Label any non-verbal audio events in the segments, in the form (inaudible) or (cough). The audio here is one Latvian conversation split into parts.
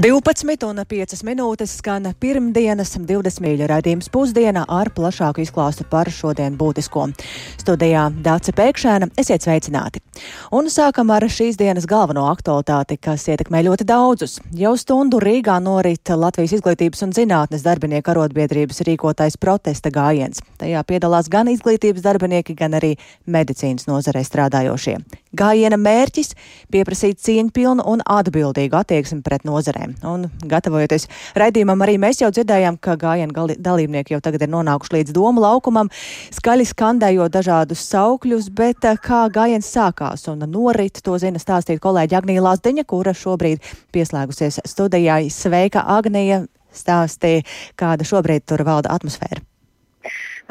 12 un 5 minūtes skan pirmdienas 20 mīļu raidījums pusdienā ar plašāku izklāstu par šodien būtisko. Studijā Dāce Pēkšēna, esiet sveicināti! Un sākam ar šīs dienas galveno aktualitāti, kas ietekmē ļoti daudzus. Jau stundu Rīgā norit Latvijas izglītības un zinātnes darbinieku arotbiedrības rīkotais protesta gājiens. Tajā piedalās gan izglītības darbinieki, gan arī medicīnas nozarē strādājošie. Gājiena mērķis - pieprasīt cieņpilnu un atbildīgu attieksmi pret nozarē nozarēm. Un, gatavojoties raidījumam, arī mēs jau dzirdējām, ka gājienu dalībnieki jau tagad ir nonākuši līdz domu laukumam, skaļi skandējot dažādus saukļus, bet eh, kā gājiens sākās un norit, to zina stāstīt kolēģi Agnija Lāsdiņa, kura šobrīd pieslēgusies studijai. Sveika, Agnija! Stāstīja, kāda šobrīd tur valda atmosfēra.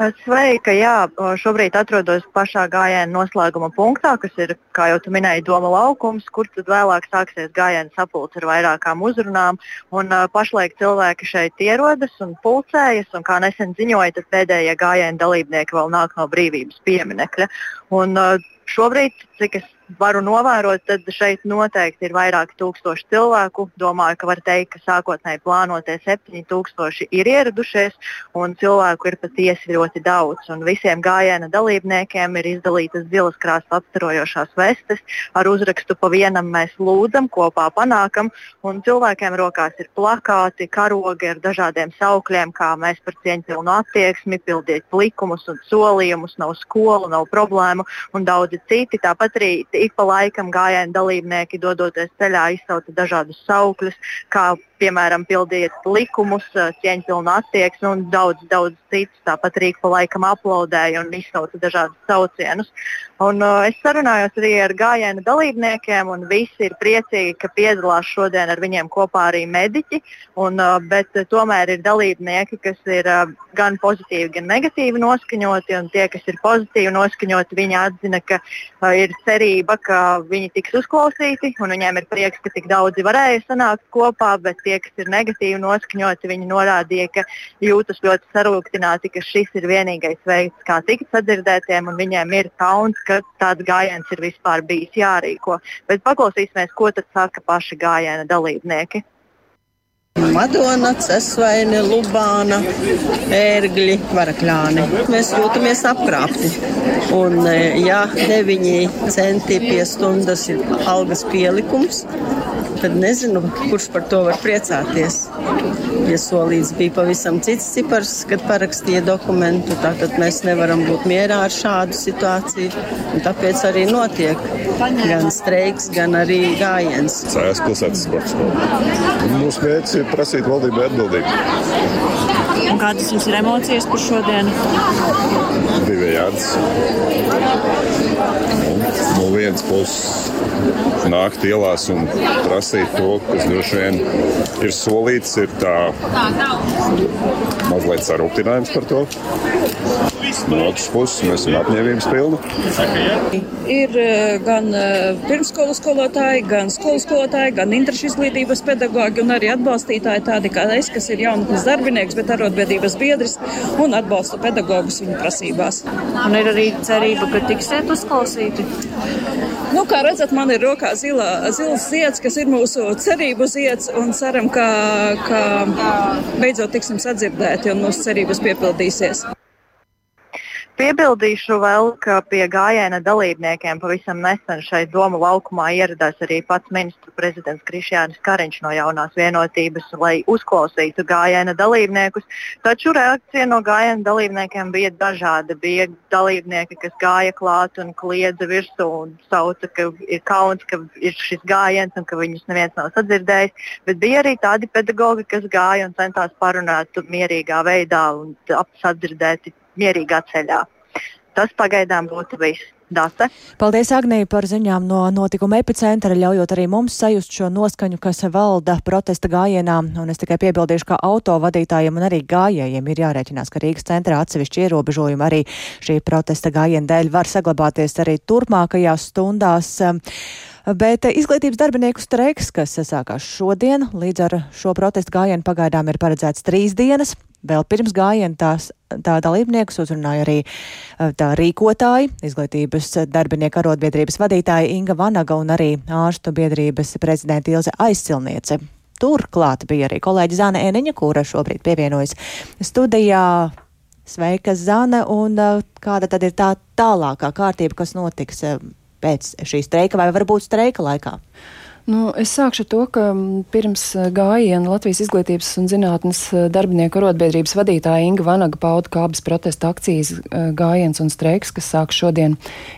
Sveika, jā, šobrīd atrodos pašā gājiena noslēguma punktā, kas ir, kā jau tu minēji, Doma laukums, kur tad vēlāk sāksies gājiena sapulce ar vairākām uzrunām. Un, uh, pašlaik cilvēki šeit ierodas un pulcējas, un kā nesen ziņoja, tad pēdējie gājiena dalībnieki vēl nāk no brīvības pieminekļa. Un, uh, šobrīd, cik es varu novērot, tad šeit noteikti ir vairāki tūkstoši cilvēku. Domāju, ka var teikt, ka sākotnēji plānotie 7000 ir ieradušies, un cilvēku ir patiesi ļoti daudz. Un visiem gājiena dalībniekiem ir izdalītas zilas krāsas apstarojošās vestes ar uzrakstu pa vienam mēs lūdzam, kopā panākam, un cilvēkiem rokās ir plakāti, karogi ar dažādiem saukļiem, kā mēs par cieņpilnu attieksmi, pildiet likumus un solījumus, nav skolu, nav problēmu un daudzi citi. Tāpat arī ik pa laikam gājienu dalībnieki dodoties ceļā izsauca dažādus saukļus, kā piemēram, pildiet likumus, cieņpilnu attieksmi un daudz, daudz citus. Tāpat arī pa laikam aplaudēja un izsauca dažādus saucienus. Un, uh, es sarunājos arī ar gājienu dalībniekiem, un visi ir priecīgi, ka piedalās šodien ar viņiem kopā arī mediķi. Un, uh, bet tomēr ir dalībnieki, kas ir uh, gan pozitīvi, gan negatīvi noskaņoti. Tie, kas ir pozitīvi noskaņoti, viņi atzina, ka uh, ir cerība, ka viņi tiks uzklausīti, un viņiem ir prieks, ka tik daudzi varēja sanākt kopā. Bet tie, kas ir negatīvi noskaņoti, viņi norādīja, ka jūtas ļoti sarūktināti, ka šis ir vienīgais veids, kā tikt sadzirdētiem, un viņiem ir kauns, ka tāds gājiens ir vispār bijis jārīko. Bet paklausīsimies, ko tad saka paši gājiena dalībnieki. Madona, Cesvaini, Lubāna, ērgļi, varakļāni. Mēs jūtamies apkrāpti. Un, e, ja 9 centi pie stundas ir algas pielikums, tad nezinu, kurš par to var priecāties. Iesolīts bija pavisam cits cipars, kad parakstīja dokumentu. Tātad mēs nevaram būt mierā ar šādu situāciju. Tāpēc arī notiek gan streiks, gan arī gājiens. Cēlās pilsētas sports. Mūsu mērķis ir prasīt valdībai atbildību. Kādas jums ir emocijas par šodienu? Divējādas. No vienas puses nākt ielās un prasīt to, kas droši vien ir solīts, ir tā mazliet sarūktinājums par to. No otras puses, mēs esam apņēmības pilni. Ir eh, gan eh, pirmsskolas skolotāji, gan skolas skolotāji, gan interešu izglītības pedagoģi un arī atbalstītāji tādi kā es, kas ir jaunatnes darbinieks, bet arotbiedrības biedrs un atbalsta pedagogus viņu prasībās. Un ir arī cerība, ka tiksiet uzklausīti. Nu, kā redzat, man ir rokā zilā, zils zieds, kas ir mūsu cerību zieds, un ceram, ka, ka beidzot tiksim sadzirdēti un mūsu cerības piepildīsies. Piebildīšu vēl, ka pie gājiena dalībniekiem pavisam nesen šeit Doma laukumā ieradās arī pats ministru prezidents Krišjānis Kariņš no jaunās vienotības, lai uzklausītu gājiena dalībniekus. Taču reakcija no gājiena dalībniekiem bija dažāda. Bija dalībnieki, kas gāja klāt un kliedza virsū un sauca, ka ir kauns, ka ir šis gājiens un ka viņus neviens nav sadzirdējis. Bet bija arī tādi pedagogi, kas gāja un centās parunāt mierīgā veidā un sadzirdēt mierīgā ceļā. Tas pagaidām būtu viss. Date. Paldies, Agnija, par ziņām no notikuma epicentra, ļaujot arī mums sajust šo noskaņu, kas valda protesta gājienā. Un es tikai piebildīšu, ka auto vadītājiem un arī gājējiem ir jārēķinās, ka Rīgas centrā atsevišķi ierobežojumi arī šī protesta gājiena dēļ var saglabāties arī turpmākajās stundās. Bet izglītības darbinieku streiks, kas sākās šodien, līdz ar šo protestu gājienu pagaidām ir paredzēts trīs dienas. Vēl pirms gājiena tās, tā dalībniekus uzrunāja arī tā rīkotāji, izglītības darbinieku arotbiedrības vadītāja Inga Vanaga un arī ārstu biedrības prezidenta Ilze Aizsilniece. turklāt bija arī kolēģi Zāne Eniņa, kura šobrīd pievienojas studijā. Sveika, Zana, un uh, kāda tad ir tā tālākā kārtība, kas notiks uh, pēc šī streika vai varbūt streika laikā? Nu, es sākšu to, ka pirms gājiena Latvijas izglītības un zinātnes darbinieku arotbiedrības vadītāja Inga Vanaga pauda, ka abas protesta akcijas gājiens un streiks, kas sāk šodien,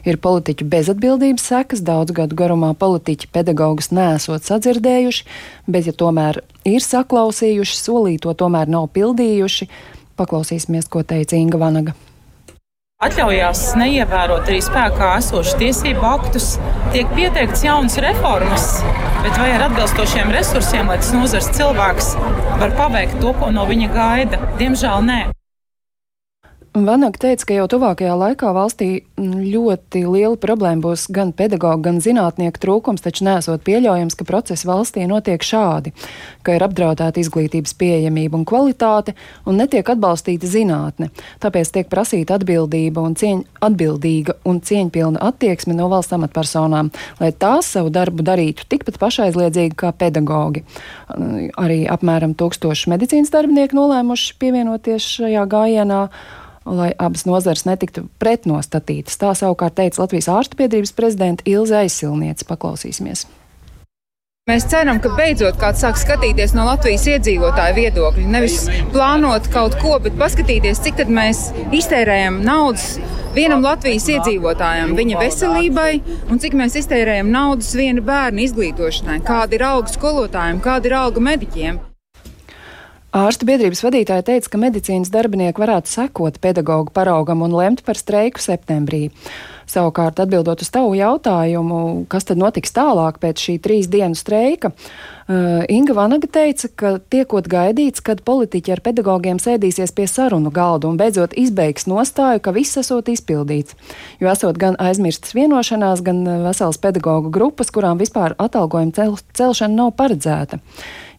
ir politiķu bezatbildības sekas. Daudz gadu garumā politiķi pedagogus nesot sadzirdējuši, bet ja tomēr ir saklausījuši, solīto tomēr nav pildījuši. Paklausīsimies, ko teica Inga Vanaga atļaujās neievērot arī spēkā esošus tiesību aktus, tiek pieteikts jaunas reformas, bet vai ar atbilstošiem resursiem, lai tas nozars cilvēks var paveikt to, ko no viņa gaida? Diemžēl nē. Vanaka teica, ka jau tuvākajā laikā valstī ļoti liela problēma būs gan pedagoģa, gan zinātnieku trūkums, taču nesot pieļaujams, ka procesi valstī notiek šādi, ka ir apdraudēta izglītības pieejamība un kvalitāte un netiek atbalstīta zinātne. Tāpēc tiek prasīta atbildība un cieņ, atbildīga un cieņpilna attieksme no valsts amatpersonām, lai tās savu darbu darītu tikpat pašaizliedzīgi kā pedagoģi. Arī apmēram tūkstoši medicīnas darbinieku nolēmuši pievienoties šajā gājienā lai abas nozares netiktu pretnostatītas. Tā savukārt teica Latvijas ārstu biedrības prezidenta Ilze Aizsilniece. Paklausīsimies! Mēs ceram, ka beidzot kāds sāk skatīties no Latvijas iedzīvotāju viedokļa. Nevis plānot kaut ko, bet paskatīties, cik tad mēs iztērējam naudas vienam Latvijas iedzīvotājam, viņa veselībai, un cik mēs iztērējam naudas viena bērna izglītošanai, kāda ir alga skolotājiem, kāda ir alga mediķiem. Ārstu biedrības vadītāja teica, ka medicīnas darbinieki varētu sekot pedagoģu paraugam un lemt par streiku septembrī. Savukārt, atbildot uz tavu jautājumu, kas tad notiks tālāk pēc šī trīs dienu streika, Inga Vanaga teica, ka tiekot gaidīts, kad politiķi ar pedagogiem sēdīsies pie sarunu galda un beidzot izbeigs nostāju, ka viss esot izpildīts. Jo esot gan aizmirstas vienošanās, gan vesels pedagoģu grupas, kurām vispār atalgojuma cel celšana nav paredzēta.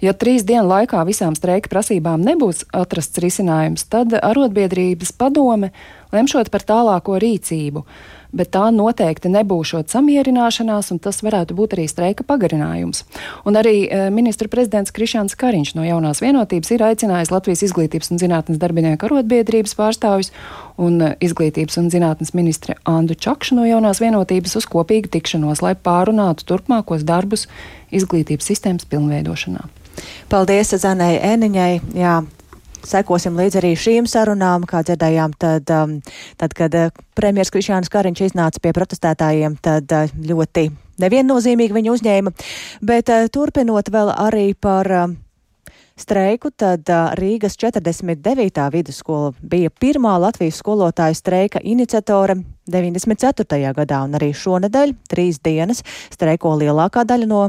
Ja trīs dienu laikā visām streika prasībām nebūs atrasts risinājums, tad arotbiedrības padome lemšot par tālāko rīcību. Bet tā noteikti nebūs samierināšanās, un tas varētu būt arī streika pagarinājums. Un arī e, ministra prezidents Krišāns Kariņš no jaunās vienotības ir aicinājis Latvijas izglītības un zinātnes darbinieku arotbiedrības pārstāvjus un e, izglītības un zinātnes ministre Andu Čakšu no jaunās vienotības uz kopīgu tikšanos, lai pārunātu turpmākos darbus izglītības sistēmas pilnveidošanā. Paldies Zanai Eniņai. Jā, sekosim līdz arī šīm sarunām, kā dzirdējām, tad, um, tad kad uh, premjers Krišāns Kariņš iznāca pie protestētājiem, tad uh, ļoti neviennozīmīgi viņu uzņēma. Bet uh, turpinot vēl arī par uh, streiku, tad Rīgas 49. vidusskola bija pirmā Latvijas skolotāju streika iniciatore 94. gadā, un arī šonadēļ trīs dienas streiko lielākā daļa no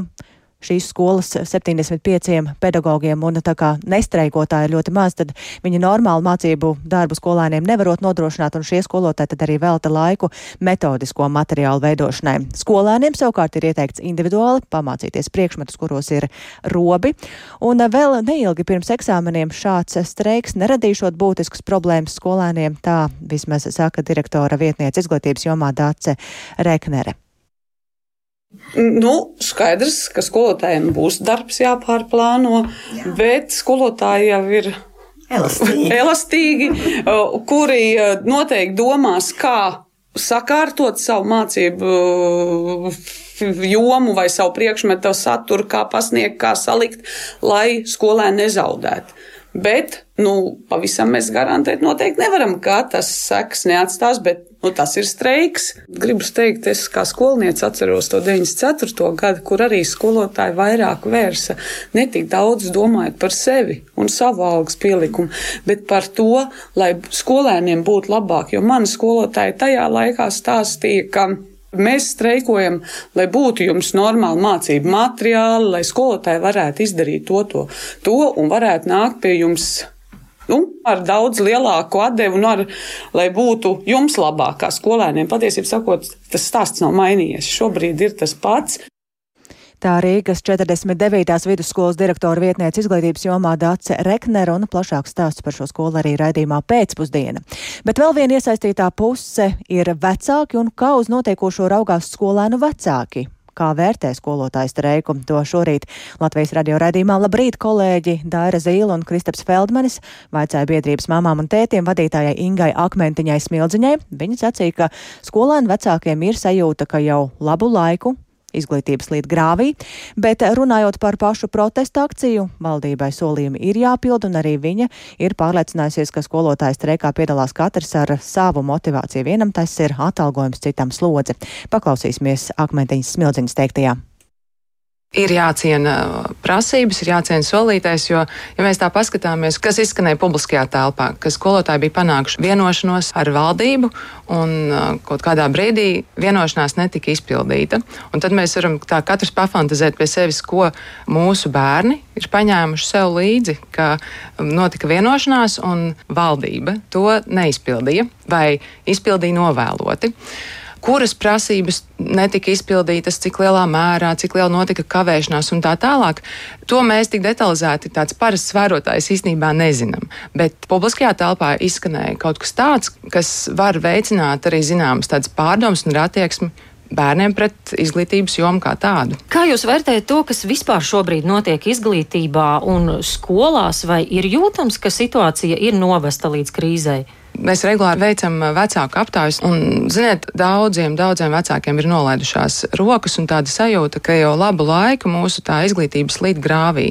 šīs skolas 75 pedagogiem, un tā kā nestreikotāji ir ļoti maz, tad viņi normālu mācību darbu skolēniem nevarot nodrošināt, un šie skolotāji tad arī velta laiku metodisko materiālu veidošanai. Skolēniem savukārt ir ieteikts individuāli pamācīties priekšmetus, kuros ir robi, un vēl neilgi pirms eksāmeniem šāds streiks neradīšot būtiskas problēmas skolēniem, tā vismaz saka direktora vietniece izglītības jomā Dāce Reknere. Nu, skaidrs, ka skolotājiem būs darbs jāpārplāno, Jā. bet skolotāji jau ir elastīgi, (laughs) elastīgi kuri noteikti domās, kā sakārtot savu mācību jomu vai savu priekšmetu saturu, kā pasniegt, kā salikt, lai skolēni nezaudētu. Bet, nu, pavisam mēs garantēt noteikti nevaram, ka tas seks neatstās, bet, nu, tas ir streiks. Gribu teikt, es kā skolniece atceros to 94. gadu, kur arī skolotāji vairāk vērsa ne tik daudz domājot par sevi un savu algas pielikumu, bet par to, lai skolēniem būtu labāk, jo mani skolotāji tajā laikā stāstīja, ka Mēs streikojam, lai būtu jums normāli mācību materiāli, lai skolotāji varētu izdarīt to, to, to un varētu nākt pie jums nu, ar daudz lielāku atdevu, un ar, lai būtu jums labāk kā skolēniem. Patiesībā sakot, tas stāsts nav mainījies. Šobrīd ir tas pats. Tā Rīgas 49. vidusskolas direktora vietniece izglītības jomā Dace Rekner un plašāks stāsts par šo skolu arī raidījumā pēcpusdiena. Bet vēl viena iesaistītā puse ir vecāki un kā uz notiekošo raugās skolēnu vecāki kā vērtē skolotāju streiku. To šorīt Latvijas radio raidījumā Labrīt kolēģi Daira Zīla un Kristaps Feldmanis vaicāja biedrības mamām un tētiem vadītājai Ingai Akmentiņai Smildziņai. Viņa sacīja, ka skolēnu vecākiem ir sajūta, ka jau labu laiku izglītības līdz grāvī, bet runājot par pašu protestu akciju, valdībai solījumi ir jāpild, un arī viņa ir pārliecinājusies, ka skolotājas streikā piedalās katrs ar savu motivāciju. Vienam tas ir atalgojums, citam slodze. Paklausīsimies akmentiņas smildziņas teiktajā ir jāciena prasības, ir jāciena solītais, jo, ja mēs tā paskatāmies, kas izskanēja publiskajā telpā, ka skolotāji bija panākuši vienošanos ar valdību, un kaut kādā brīdī vienošanās netika izpildīta. Un tad mēs varam tā katrs pafantazēt pie sevis, ko mūsu bērni ir paņēmuši sev līdzi, ka notika vienošanās, un valdība to neizpildīja vai izpildīja novēloti kuras prasības netika izpildītas, cik lielā mērā, cik liela notika kavēšanās un tā tālāk. To mēs tik detalizēti, tāds parasts vērotājs īstenībā nezinām. Bet publiskajā telpā izskanēja kaut kas tāds, kas var veicināt arī zināmas tādas pārdomas un attieksmi bērniem pret izglītības jomu kā tādu. Kā jūs vērtējat to, kas vispār šobrīd notiek izglītībā un skolās, vai ir jūtams, ka situācija ir novesta līdz krīzei? Mēs regulāri veicam vecāku aptaujas, un, ziniet, daudziem, daudziem vecākiem ir nolaidušās rokas un tāda sajūta, ka jau labu laiku mūsu tā izglītības līdz grāvī.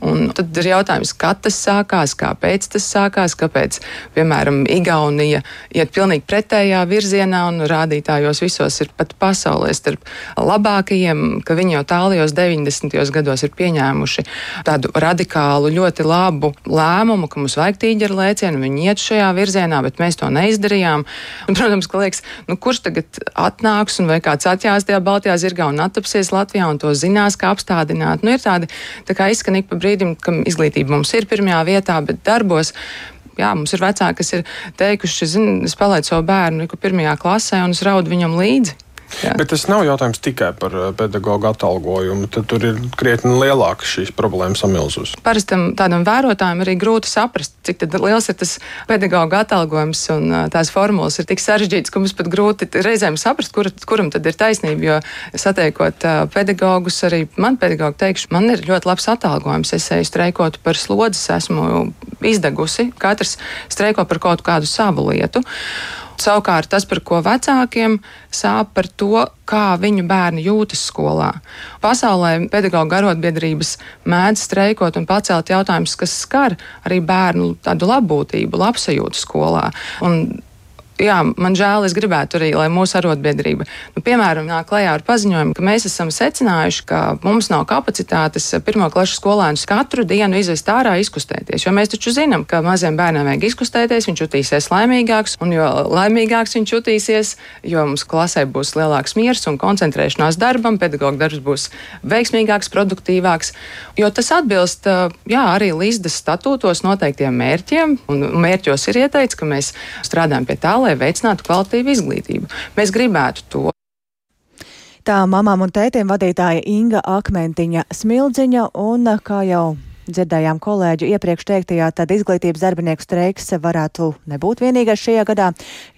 Un tad ir jautājums, kad tas sākās, kāpēc tas sākās, kāpēc, piemēram, Igaunija iet pilnīgi pretējā virzienā un rādītājos visos ir pat pasaulē starp labākajiem, ka viņi jau tālajos 90. gados ir pieņēmuši tādu radikālu, ļoti labu lēmumu, ka mums vajag tīģeru lēcienu, viņi iet šajā virzienā bet mēs to neizdarījām. Un, protams, ka liekas, nu, kurš tagad atnāks un vai kāds atjās tajā Baltijā zirgā un attapsies Latvijā un to zinās, kā apstādināt. Nu, ir tādi tā kā izskan ik pa brīdim, ka izglītība mums ir pirmajā vietā, bet darbos jā, mums ir vecāki, kas ir teikuši, zini, es palaidu savu bērnu pirmajā klasē un es raudu viņam līdzi. Jā. Bet tas nav jautājums tikai par eh, pedagoģu atalgojumu. Tad tur ir krietni lielāka šīs problēmas samilzus. Parastam tādam vērotājam arī grūti saprast, cik liels ir tas pedagoģa atalgojums un eh, tās formulas ir tik sarežģītas, ka mums pat grūti reizēm saprast, kur, kuram tad ir taisnība. Jo satiekot eh, pedagogus, arī man pedagogi teikšu, man ir ļoti labs atalgojums. Es eju streikot par slodzes, esmu izdegusi. Katrs streiko par kaut kādu savu lietu. Savukārt tas, par ko vecākiem sāp par to, kā viņu bērni jūtas skolā. Pasaulē pedagoģa arotbiedrības mēdz streikot un pacelt jautājumus, kas skar arī bērnu tādu labbūtību, labsajūtu skolā. Un jā, man žēl, es gribētu arī, lai mūsu arotbiedrība, nu, piemēram, nāk klajā ar paziņojumu, ka mēs esam secinājuši, ka mums nav kapacitātes pirmo klašu skolēnus katru dienu izvest ārā, izkustēties. Jo mēs taču zinām, ka maziem bērniem vajag izkustēties, viņš jutīsies laimīgāks, un jo laimīgāks viņš jutīsies, jo mums klasē būs lielāks miers un koncentrēšanās darbam, pedagoģa darbs būs veiksmīgāks, produktīvāks, jo tas atbilst jā, arī līdzdas statūtos noteiktiem mērķiem, un mērķos ir ieteikts, ka mēs strādājam pie tā, lai lai veicinātu kvalitīvu izglītību. Mēs gribētu to. Tā mamām un tētiem vadītāja Inga Akmentiņa Smildziņa un, kā jau dzirdējām kolēģu iepriekš teiktajā, tad izglītības darbinieku streiks varētu nebūt vienīgais šajā gadā.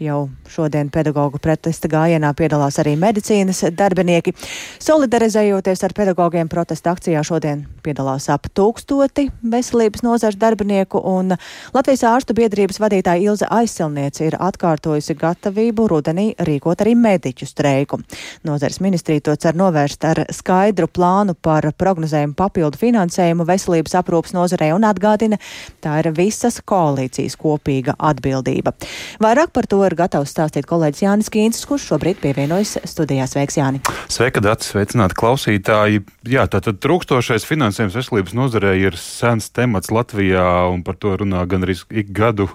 Jau šodien pedagoģu protesta gājienā piedalās arī medicīnas darbinieki. Solidarizējoties ar pedagogiem protesta akcijā šodien piedalās ap tūkstoti veselības nozars darbinieku, un Latvijas ārstu biedrības vadītāja Ilza Aizsilniece ir atkārtojusi gatavību rudenī rīkot arī mediķu streiku. Nozars ministrija to cer novērst ar skaidru plānu par prognozējumu papildu finansējumu veselības aprūpas nozarei un atgādina, tā ir visas koalīcijas kopīga atbildība. Vairāk par to ir gatavs stāstīt kolēģis Jānis Kīncis, kurš šobrīd pievienojas studijā. Sveiks, Jāni! Sveika, Dats! Sveicināti klausītāji! Jā, tātad trūkstošais finansējums veselības nozarei ir sens temats Latvijā, un par to runā gan arī ik gadu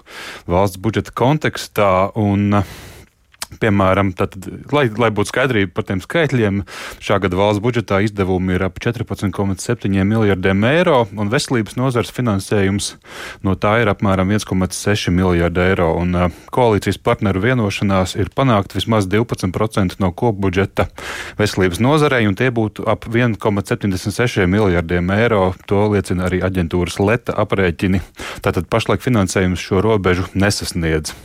valsts budžeta kontekstā. Un, Piemēram, tad, lai, lai būtu skaidrība par tiem skaitļiem, šā gada valsts budžetā izdevumi ir ap 14,7 miljardiem eiro, un veselības nozars finansējums no tā ir apmēram 1,6 miljardi eiro. Un, uh, koalīcijas partneru vienošanās ir panākt vismaz 12% no kopbudžeta veselības nozarei, un tie būtu ap 1,76 miljardiem eiro. To liecina arī aģentūras Leta aprēķini. Tātad pašlaik finansējums šo robežu nesasniedz.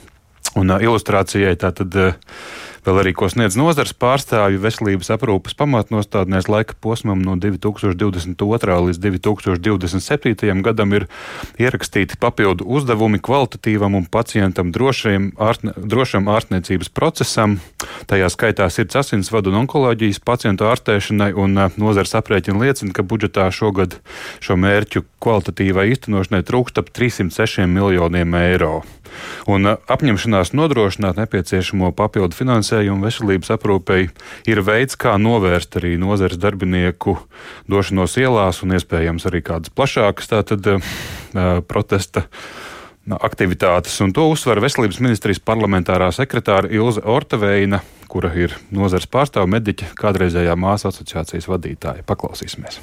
Un uh, ilustrācijai tātad. Uh, Vēl arī, ko sniedz nozars pārstāvju veselības aprūpas pamatnostādnēs laika posmam no 2022. līdz 2027. gadam ir ierakstīti papildu uzdevumi kvalitatīvam un pacientam drošiem, ārtne, drošam ārstniecības procesam. Tajā skaitā sirds asinsvadu un onkoloģijas pacientu ārstēšanai, un nozars aprēķina liecina, ka budžetā šogad šo mērķu kvalitatīvai īstenošanai trūkst ap 306 miljoniem eiro. Un apņemšanās nodrošināt nepieciešamo papildu finansējumu veselības aprūpei ir veids, kā novērst arī nozares darbinieku došanos ielās un iespējams arī kādas plašākas tātad, uh, protesta aktivitātes. Un to uzsver Veselības ministrijas parlamentārā sekretāra Ilze Ortaveina, kura ir nozares pārstāve mediķa, kādreizējā māsu asociācijas vadītāja. Paklausīsimies!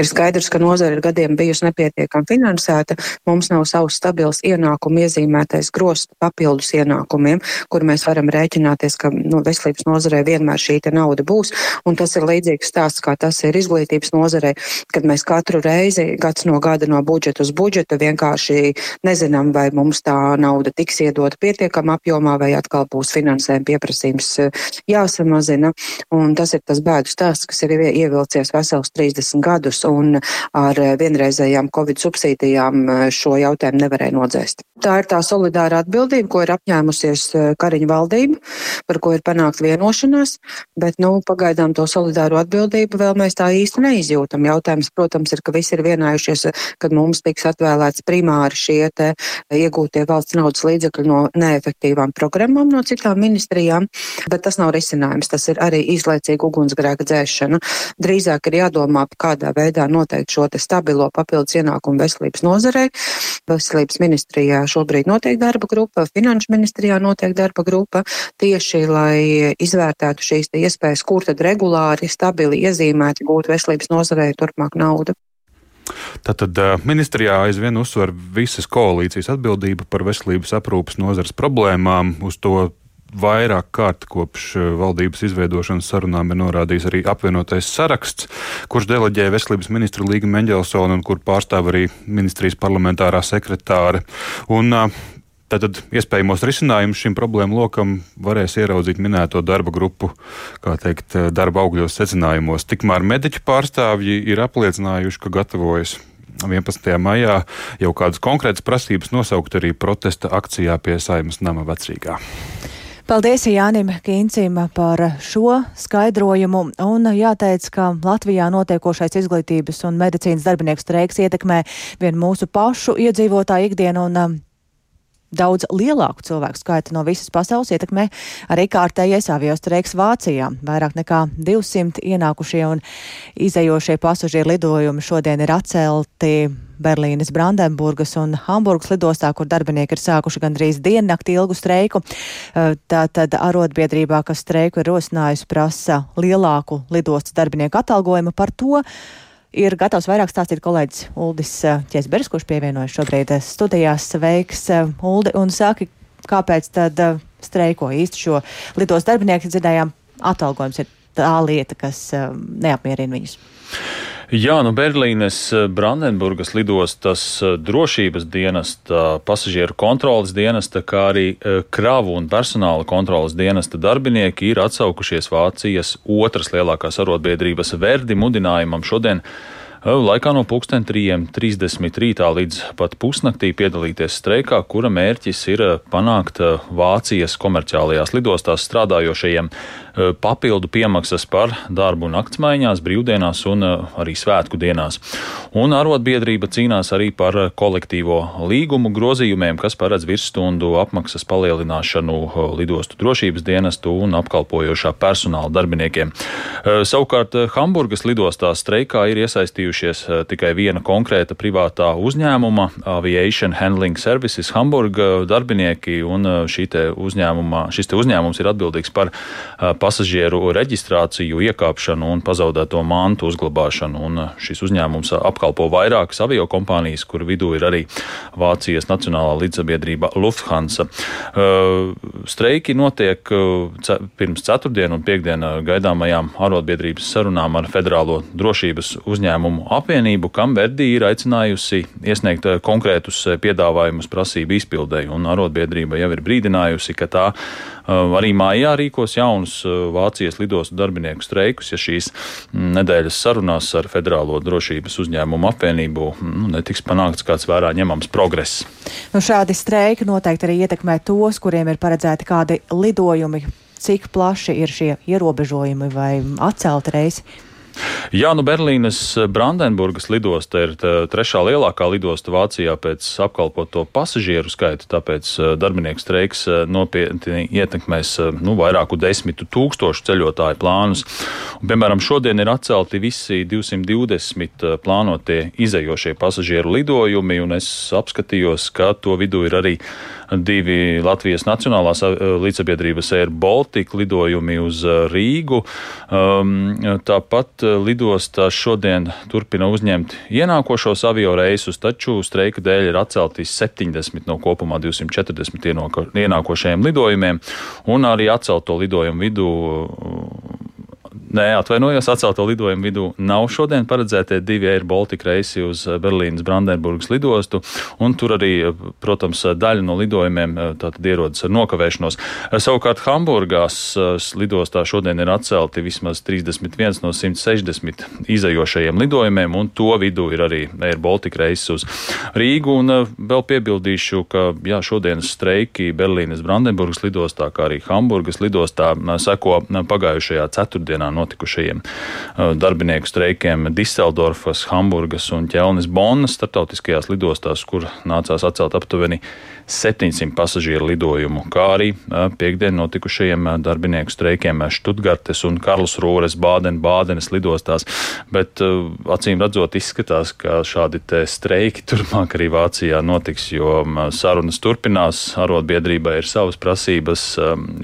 Ir skaidrs, ka nozara ir gadiem bijusi nepietiekami finansēta. Mums nav savs stabils ienākumu iezīmētais grosts papildus ienākumiem, kur mēs varam rēķināties, ka nu, veselības nozarē vienmēr šī nauda būs. Un tas ir līdzīgs stāsts, kā tas ir izglītības nozarē, kad mēs katru reizi gads no gada no budžeta uz budžetu vienkārši nezinām, vai mums tā nauda tiks iedota pietiekamā apjomā, vai atkal būs finansējuma pieprasījums eh, jāsamazina. Un tas ir tas bēdu stāsts, kas ir ievilcies vesels 30 gadus un ar vienreizējām Covid subsīdijām eh, šo jautājumu nevarēja nodzēst. Tā ir tā solidāra atbildība, ko ir apņēmusies eh, Kariņa valdība, par ko ir panākt vienošanās, bet, nu, pagaidām to solidāro atbildību vēl mēs tā īsti neizjūtam. Jautājums, protams, ir, ka visi ir vienājušies, kad mums tiks atvēlēts primāri šie te iegūtie valsts naudas līdzekļi no neefektīvām programmām no citām ministrijām, bet tas nav risinājums. Tas ir arī izlaicīga ugunsgrēka dzēšana. Drīzāk ir jādomā, kādā veidā veidā noteikt šo stabilo papildus ienākumu veselības nozarei. Veselības ministrijā šobrīd notiek darba grupa, finanšu ministrijā notiek darba grupa tieši, lai izvērtētu šīs iespējas, kur tad regulāri, stabili iezīmēti gūt veselības nozarei turpmāk naudu. Tātad ministrijā aizvien uzsver visas koalīcijas atbildība par veselības aprūpas nozares problēmām. Uz to vairāk kārt kopš eh, valdības izveidošanas sarunām ir norādījis arī apvienotais saraksts, kurš deleģē veselības ministru Līga Mendelsonu un kur pārstāv arī ministrijas parlamentārā sekretāre. Un, Tātad iespējamos risinājumus šim problēmu lokam varēs ieraudzīt minēto darba grupu, kā teikt, darba augļos secinājumos. Tikmēr mediķu pārstāvji ir apliecinājuši, ka gatavojas 11. maijā jau kādas konkrētas prasības nosaukt arī protesta akcijā pie Saimas nama vecrīgā. Paldies Jānim Kīncim par šo skaidrojumu. Un jāteic, ka Latvijā notiekošais izglītības un medicīnas darbinieku streiks ietekmē vien mūsu pašu iedzīvotāju ikdienu un um, daudz lielāku cilvēku skaitu no visas pasaules ietekmē arī kārtējais avio streiks Vācijā. Vairāk nekā 200 ienākušie un izējošie pasažieru lidojumi šodien ir atcelti Berlīnes, Brandenburgas un Hamburgas lidostā, kur darbinieki ir sākuši gandrīz diennakti ilgu streiku. Tātad arotbiedrībā, kas streiku ir rosinājusi, prasa lielāku lidostas darbinieku atalgojumu par to ir gatavs vairāk stāstīt kolēģis Uldis eh, Ķesberis, kurš pievienojas šobrīd studijās. Sveiks, eh, Uldi, un saki, kāpēc tad streiko īsti šo lidos darbinieku dzirdējām atalgojums ir tā lieta, kas neapmierina viņus. Jā, nu Berlīnes eh, Brandenburgas lidostas eh, drošības dienesta, pasažieru kontrolas dienesta, kā arī eh, kravu un personāla kontrolas dienesta darbinieki ir atsaukušies Vācijas otras lielākās arotbiedrības Verdi mudinājumam šodien Laikā no 3.30 rītā līdz pat pusnaktī piedalīties streikā, kura mērķis ir panākt Vācijas komerciālajās lidostās strādājošajiem papildu piemaksas par darbu naktsmaiņās, brīvdienās un eh, arī svētku dienās. Un arotbiedrība cīnās arī par kolektīvo līgumu grozījumiem, kas paredz virsstundu apmaksas palielināšanu eh, lidostu drošības dienestu un apkalpojošā personāla darbiniekiem. Savukārt Hamburgas lidostā streikā ir iesaistījušies tikai viena konkrēta privātā uzņēmuma - Aviation Handling Services Hamburga darbinieki, un šī uzņēmuma, šis te uzņēmums ir atbildīgs par pasažieru reģistrāciju, iekāpšanu un pazaudēto mantu uzglabāšanu. Un šis uzņēmums apkalpo vairākas avio kompānijas, kur vidū ir arī Vācijas Nacionālā līdzsabiedrība Lufthansa. Uh, streiki notiek uh, pirms ceturtdienu un piekdienu gaidāmajām arotbiedrības sarunām ar Federālo drošības uzņēmumu apvienību, kam Verdi ir aicinājusi iesniegt konkrētus piedāvājumus prasību izpildēji. Un arotbiedrība jau ir brīdinājusi, ka tā Arī mājā rīkos jaunus Vācijas lidostu darbinieku streikus, ja šīs mm, nedēļas sarunās ar Federālo drošības uzņēmumu apvienību nu, netiks panākts kāds vērā ņemams progress. Nu, šādi streiki noteikti arī ietekmē tos, kuriem ir paredzēti kādi lidojumi. Cik plaši ir šie ierobežojumi vai atcelti reisi? Jā, nu Berlīnes eh, Brandenburgas lidosta ir trešā lielākā lidosta Vācijā pēc apkalpoto pasažieru skaita, tāpēc eh, darbinieku streiks eh, nopietni ietekmēs nu, vairāku desmitu tūkstošu ceļotāju plānus. Un, piemēram, šodien ir atcelti visi 220 plānotie izējošie pasažieru lidojumi, un es apskatījos, ka to vidū ir arī divi Latvijas Nacionālās līdzsabiedrības Air Baltica lidojumi uz Rīgu. Um, tāpat Eh, lidostā šodien turpina uzņemt ienākošos avio reisus, taču streika dēļ ir atcelti 70 no kopumā 240 ienākošajiem lidojumiem, un arī atcelto lidojumu vidū Nē, atvainojos, atcelto lidojumu vidū nav šodien paredzētie divi Air Baltica reisi uz eh, Berlīnas Brandenburgas lidostu, un tur arī, eh, protams, daļa no lidojumiem eh, tātad ierodas ar nokavēšanos. Savukārt Hamburgās lidostā šodien ir atcelti vismaz 31 no 160 izējošajiem lidojumiem, un to vidū ir arī Air Baltica reisis uz Rīgu, un vēl piebildīšu, ka jā, šodienas streiki Berlīnas Brandenburgas lidostā, kā arī Hamburgas lidostā seko pagājušajā ceturtdienā notikušajiem uh, darbinieku streikiem Diseldorfas, Hamburgas un Ķelnes Bonnas startautiskajās lidostās, kur nācās atcelt aptuveni 700 pasažieru lidojumu, kā arī piekdien notikušajiem darbinieku streikiem Študgartes un Karlsrūres Bāden-Bādenes lidostās. Bet acīm redzot, izskatās, ka šādi streiki turpmāk arī Vācijā notiks, jo sarunas turpinās, arotbiedrībai ir savas prasības,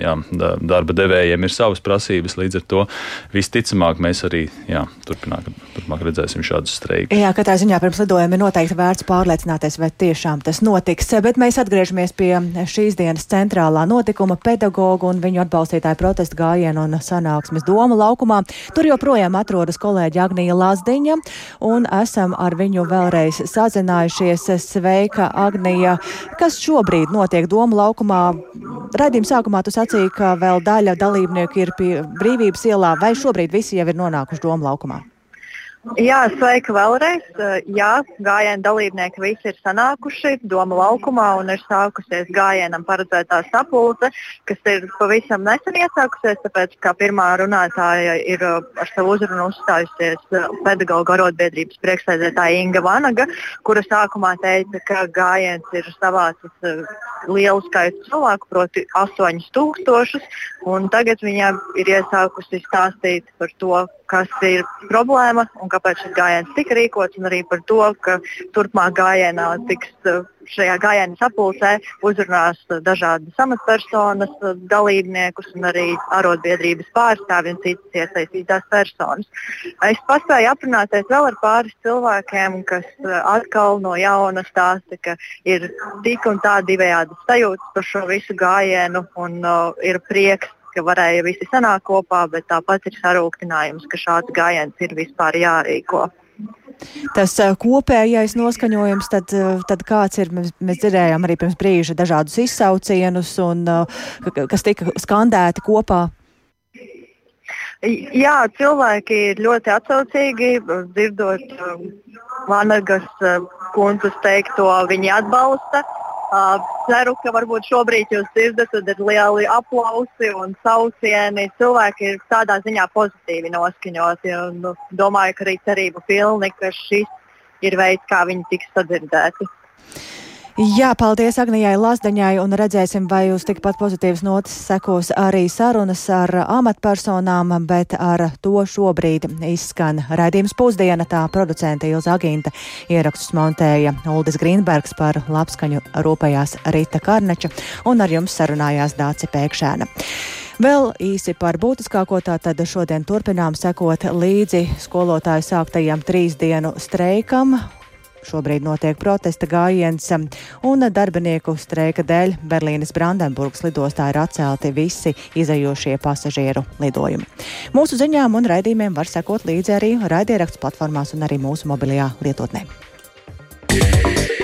jā, darba devējiem ir savas prasības, līdz ar to visticamāk mēs arī jā, turpināk, turpmāk redzēsim šādus streikus. Jā, katrā ziņā pirms lidojuma ir noteikti vērts pārliecināties, vai tiešām tas notiks, bet mēs atgriežamies pie šīs dienas centrālā notikuma pedagoģu un viņu atbalstītāju protestu gājienu un sanāksmes domu laukumā. Tur joprojām atrodas kolēģi Agnija Lazdiņa un esam ar viņu vēlreiz sazinājušies. Sveika, Agnija! Kas šobrīd notiek domu laukumā? Raidījuma sākumā tu sacīji, ka vēl daļa dalībnieku ir pie brīvības ielā, vai šobrīd visi jau ir nonākuši domu laukumā? Jā, sveika vēlreiz. Jā, gājienu dalībnieki visi ir sanākuši Doma laukumā un ir sākusies gājienam paredzētā sapulce, kas ir pavisam nesen iesākusies, tāpēc kā pirmā runātāja ir ar savu uzrunu uzstājusies pedagoģa arotbiedrības priekšsēdētāja Inga Vanaga, kura sākumā teica, ka gājiens ir savācis lielu skaitu cilvēku, proti 8000, un tagad viņa ir iesākusi stāstīt par to, kas ir problēma un kāpēc šis gājiens tika rīkots, un arī par to, ka turpmāk gājienā tiks šajā gājienā sapulcē uzrunās dažādas amatpersonas, dalībniekus un arī arotbiedrības pārstāvji un citas iesaistītās personas. Es paspēju aprunāties vēl ar pāris cilvēkiem, kas atkal no jauna stāsta, ka ir tik un tā divējādas sajūtas par šo visu gājienu un uh, ir prieks ka varēja visi sanākt kopā, bet tāpat ir sarūktinājums, ka šāds gājiens ir vispār jārīko tas eh, kopējais noskaņojums, tad, eh, tad kāds ir, mēs, mēs dzirdējām arī pirms brīža dažādus izsaucienus, un, eh, kas tika skandēti kopā. Jā, cilvēki ir ļoti atsaucīgi, dzirdot Vanagas kundzes teikto, viņi atbalsta. Uh, ceru, ka varbūt šobrīd jūs dzirdat, tad ir lieli aplausi un saucieni. Cilvēki ir tādā ziņā pozitīvi noskaņoti. Un, nu, domāju, ka arī cerība pilni, ka šis ir veids, kā viņi tiks sadzirdēti. Jā, paldies Agnijai Lazdaņai un redzēsim, vai uz tikpat pozitīvas notis sekos arī sarunas ar amatpersonām, bet ar to šobrīd izskan raidījums pusdiena. Tā producenta Ilza Aginta ierakstus montēja Uldis Grīnbergs par labskaņu rūpējās Rita Karneča un ar jums sarunājās Dāci Pēkšēna. Vēl īsi par būtiskāko tātad šodien turpinām sekot līdzi skolotāju sāktajam trīs dienu streikam Šobrīd notiek protesta gājiens, un darbinieku streika dēļ Berlīnes Brandenburgas lidostā ir atcelti visi izējošie pasažieru lidojumi. Mūsu ziņām un raidījumiem var sekot līdzi arī raidierakstu platformās un arī mūsu mobilajā lietotnē. Yeah.